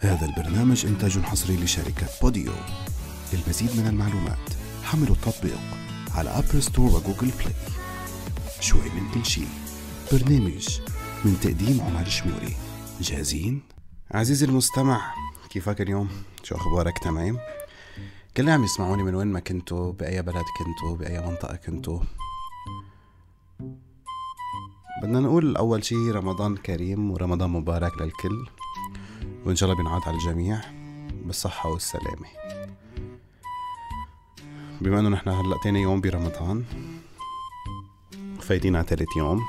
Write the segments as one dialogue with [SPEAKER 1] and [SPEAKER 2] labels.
[SPEAKER 1] هذا البرنامج إنتاج حصري لشركة بوديو. للمزيد من المعلومات حملوا التطبيق على أبل ستور وجوجل بلاي شوي من كل شي برنامج من تقديم عمر شموري. جاهزين؟ عزيزي المستمع كيفك اليوم؟ شو أخبارك؟ تمام؟ كل عم يسمعوني من وين ما كنتوا بأي بلد كنتوا بأي منطقة كنتوا. بدنا نقول أول شي رمضان كريم ورمضان مبارك للكل. وإن شاء الله بينعاد على الجميع بالصحة والسلامة. بما إنه نحن هلأ تاني يوم برمضان فايتين على تالت يوم.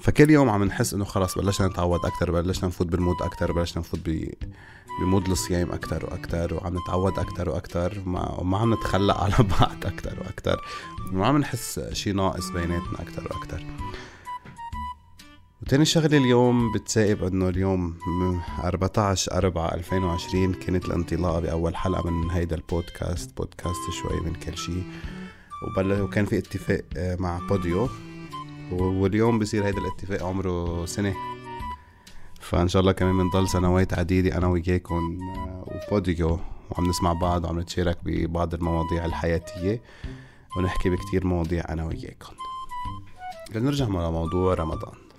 [SPEAKER 1] فكل يوم عم نحس إنه خلص بلشنا نتعود أكثر بلشنا نفوت بال mood أكثر بلشنا نفوت ب mood الصيام أكثر وأكثر وعم نتعود أكثر وأكثر وما, وما عم نتخلق على بعض أكثر وأكثر وما عم نحس شي ناقص بيناتنا أكثر وأكثر وتاني شغلة اليوم بتسائب انه اليوم 14 4 2020 كانت الانطلاقة بأول حلقة من هيدا البودكاست بودكاست شوي من كل شي. وكان في اتفاق مع بوديو. واليوم بصير هيدا الاتفاق عمره سنة. فإن شاء الله كمان بنضل سنوات عديدة أنا وياكم وبوديو. وعم نسمع بعض وعم نتشارك ببعض المواضيع الحياتية ونحكي بكتير مواضيع أنا وياكم لنرجع على موضوع رمضان.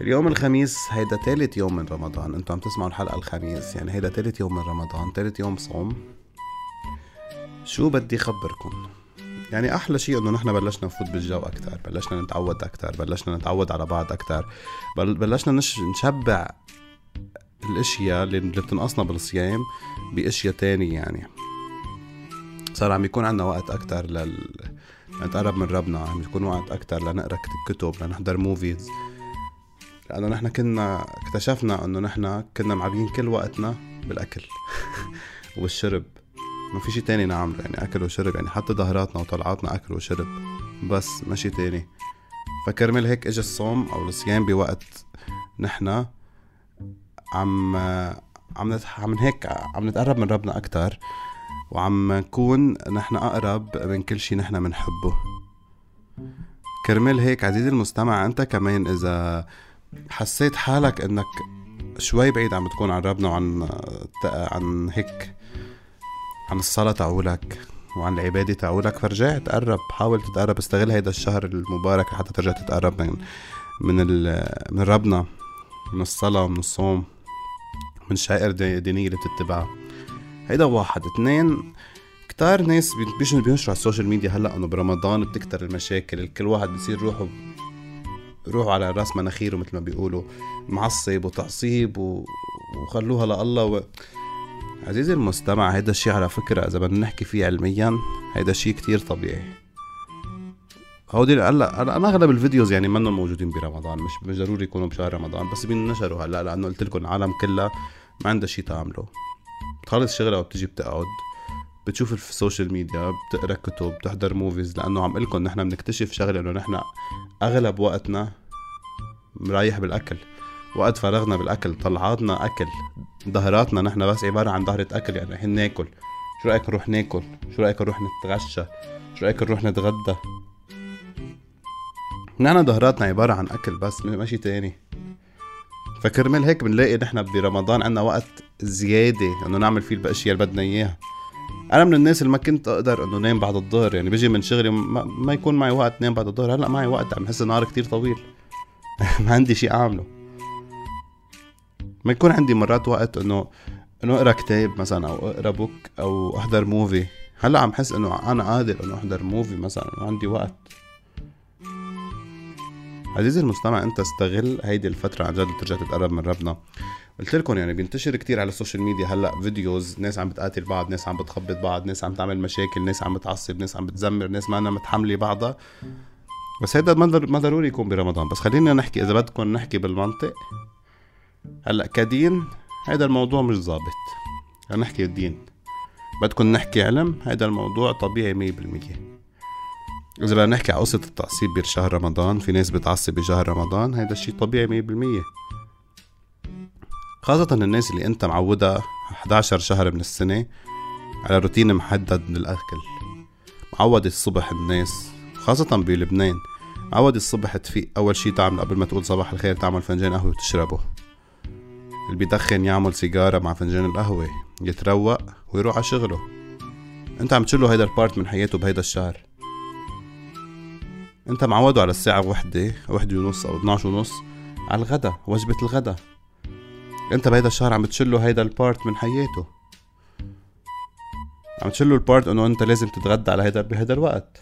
[SPEAKER 1] اليوم الخميس هيدا تالت يوم من رمضان. أنتوا عم تسمعوا الحلقة الخميس يعني هيدا تالت يوم من رمضان تالت يوم صوم. شو بدي خبركم؟ يعني أحلى شيء إنه نحن بلشنا نفوت بالجو أكثر بلشنا نتعود أكثر بلشنا نتعود على بعض أكثر بلشنا نش... نشبع الأشياء اللي بتنقصنا بالصيام بأشياء تانية يعني. صار عم يكون عندنا وقت أكثر لل نتقرب من ربنا عم يكون وقت أكثر لنقرأ كتب لنحضر موفيز لأنه نحن كنا اكتشفنا إنه نحن كنا معبيين كل وقتنا بالأكل والشرب. ما في شي تاني نعمله يعني أكل وشرب يعني حتى ظهراتنا وطلعاتنا أكل وشرب. بس ما شي تاني. فكرمال هيك اجى الصوم أو الصيام بوقت نحن عم عم نت... عم هيك عم نتقرب من ربنا أكتر وعم نكون نحن أقرب من كل شي نحن بنحبه كرمال هيك عزيزي المستمع أنت كمان إذا حسيت حالك إنك شوي بعيد عم بتكون عن ربنا وعن عن هيك عن الصلاة تبعولك وعن العبادة تبعولك فرجع تقرب حاول تتقرب استغل هيدا الشهر المبارك لحتى ترجع تتقرب من من من ربنا من الصلاة ومن الصوم من الشعائر الدينية اللي بتتبعها. هيدا واحد. اثنين كتار ناس بينشروا على ال social media هلأ إنه برمضان بتكتر المشاكل كل واحد بيصير روحه روحوا على راس مناخيره مثل ما بيقولوا معصب وتعصيب و... وخلوها لله و... عزيزي المستمع هيدا الشيء على فكرة إذا بدنا نحكي فيه علميا هيدا الشيء كتير طبيعي. هودي هلا أنا أغلب ال videos يعني منهم موجودين برمضان مش مش ضروري يكونوا بشهر رمضان بس بينشروا هلا لأنه قلت لكم العالم كلها ما عندها شيء تعمله. بتخلص شغلها وبتجي بتقعد. بتشوف في ال social media بتقرا كتب بتحضر movies لأنه عم قلكم نحن بنكتشف شغلة إنه نحن أغلب وقتنا مريح بالأكل. وقت فراغنا بالأكل طلعاتنا أكل ظهراتنا نحن بس عبارة عن ظهرة أكل يعني رح ناكل. شو رأيك نروح ناكل؟ شو رأيك نروح نتغشى؟ شو رأيك نروح نتغدى؟ نحن ظهراتنا عبارة عن أكل بس ماشي تاني. فكرمال هيك بنلاقي نحن برمضان عنا وقت زيادة إنه نعمل فيه الأشياء اللي بدنا إياها. أنا من الناس اللي ما كنت أقدر إنه نام بعد الظهر يعني بيجي من شغلي ما, ما يكون معي وقت نام بعد الظهر. هلأ معي وقت عم بحس النهار كتير طويل. ما عندي شيء أعمله. ما يكون عندي مرات وقت انه إنه أقرأ كتاب مثلا أو أقرأ book أو أحضر movie هلأ عم حس إنه أنا قادر إنه أحضر movie مثلا عندي وقت. عزيزي المستمع أنت استغل هيدي الفترة عن جد ترجع تتقرب من ربنا. قلت لكم يعني بينتشر كتير على ال social media. هلأ videos ناس عم بتقاتل بعض ناس عم بتخبط بعض ناس عم تعمل مشاكل ناس عم بتعصب ناس عم بتزمر ناس ما متحملة بعضها. بس هيدا ما ضروري يكون برمضان. بس خلينا نحكي إذا بدكم نحكي بالمنطق. هلأ كدين هيدا الموضوع مش ظابط. نحكي الدين. بدكم نحكي علم هيدا الموضوع طبيعي مية بالمية. إذا بدنا نحكي على قصة التعصيب بشهر رمضان في ناس بتعصب بشهر رمضان هيدا الشيء طبيعي مية بالمية. خاصة الناس اللي انت معودة 11 شهر من السنة على روتين محدد من الأكل معود الصبح الناس خاصة بلبنان معود الصبح تفيق. أول شي تعمل قبل ما تقول صباح الخير تعمل فنجان قهوة وتشربه. اللي بيدخن يعمل سيجارة مع فنجان القهوة يتروق ويروح على شغله. انت عم تشيله هيدا ال part من حياته بهيدا الشهر. انت معوده على الساعة وحدة وحدة ونص أو 12 ونص على الغدا وجبة الغدا. انت بهيدا الشهر عم تشله هيدا ال part من حياته. عم تشله ال part انه انت لازم تتغدى على هيدا بهيدا الوقت.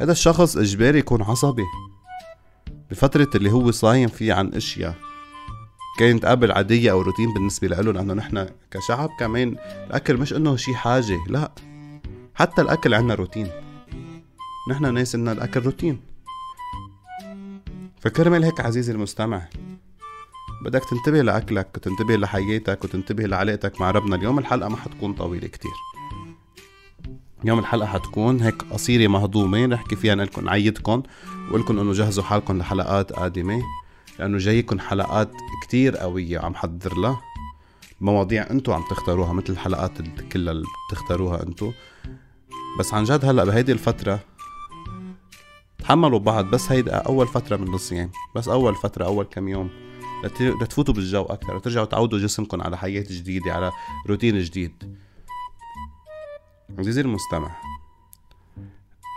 [SPEAKER 1] هذا الشخص اجباري يكون عصبي. بفترة اللي هو صايم فيه عن أشياء. كانت قبل عادية أو روتين بالنسبة له لأنه نحن كشعب كمان الأكل مش إنه شي حاجة لا. حتى الأكل عنا روتين. نحن ناس إن الأكل روتين. فكرمال هيك عزيزي المستمع بدك تنتبه لأكلك وتنتبه لحياتك وتنتبه لعلاقتك مع ربنا. اليوم الحلقة ما حتكون طويلة كتير. اليوم الحلقة حتكون هيك قصيرة مهضومة نحكي فيها نقلكم نعيدكم وقلكم إنه جهزوا حالكم لحلقات قادمة لأنه جايكم حلقات كتير قوية عم حضر لها. مواضيع أنتو عم تختاروها مثل الحلقات كلها اللي بتختاروها أنتو. بس عن جد هلأ بهيدي الفترة تحملوا بعض بس هيدا أول فترة من الصيام بس أول فترة أول كم يوم. لتفوتوا بالجو أكثر لترجعوا تعودوا جسمكم على حياة جديدة على روتين جديد. عزيزي المستمع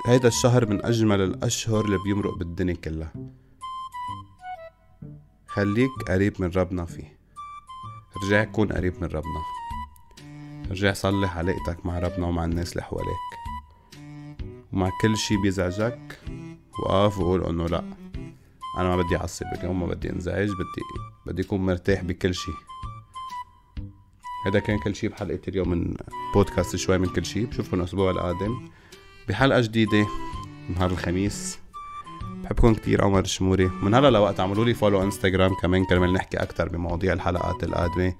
[SPEAKER 1] هيدا الشهر من أجمل الأشهر اللي بيمرق بالدنيا كلها. خليك قريب من ربنا فيه. رجع كون قريب من ربنا. رجع صلح علاقتك مع ربنا ومع الناس اللي حواليك. ومع كل شي بيزعجك وقف وقول إنه لأ. أنا ما بدي أعصب اليوم ما بدي أنزعج بدي بدي أكون مرتاح بكل شي. هذا كان كل شي بحلقة اليوم من بودكاست شوي من كل شي. بشوفكم الأسبوع القادم. بحلقة جديدة نهار الخميس. بحبكم كتير عمر الشموري من هلا لوقت اعملوا لي follow انستغرام كمان كرمال نحكي أكتر بمواضيع الحلقات القادمة.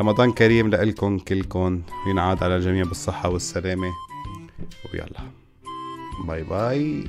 [SPEAKER 1] رمضان كريم لإلكم كلكم. وينعاد على الجميع بالصحة والسلامة. ويلا. باي باي.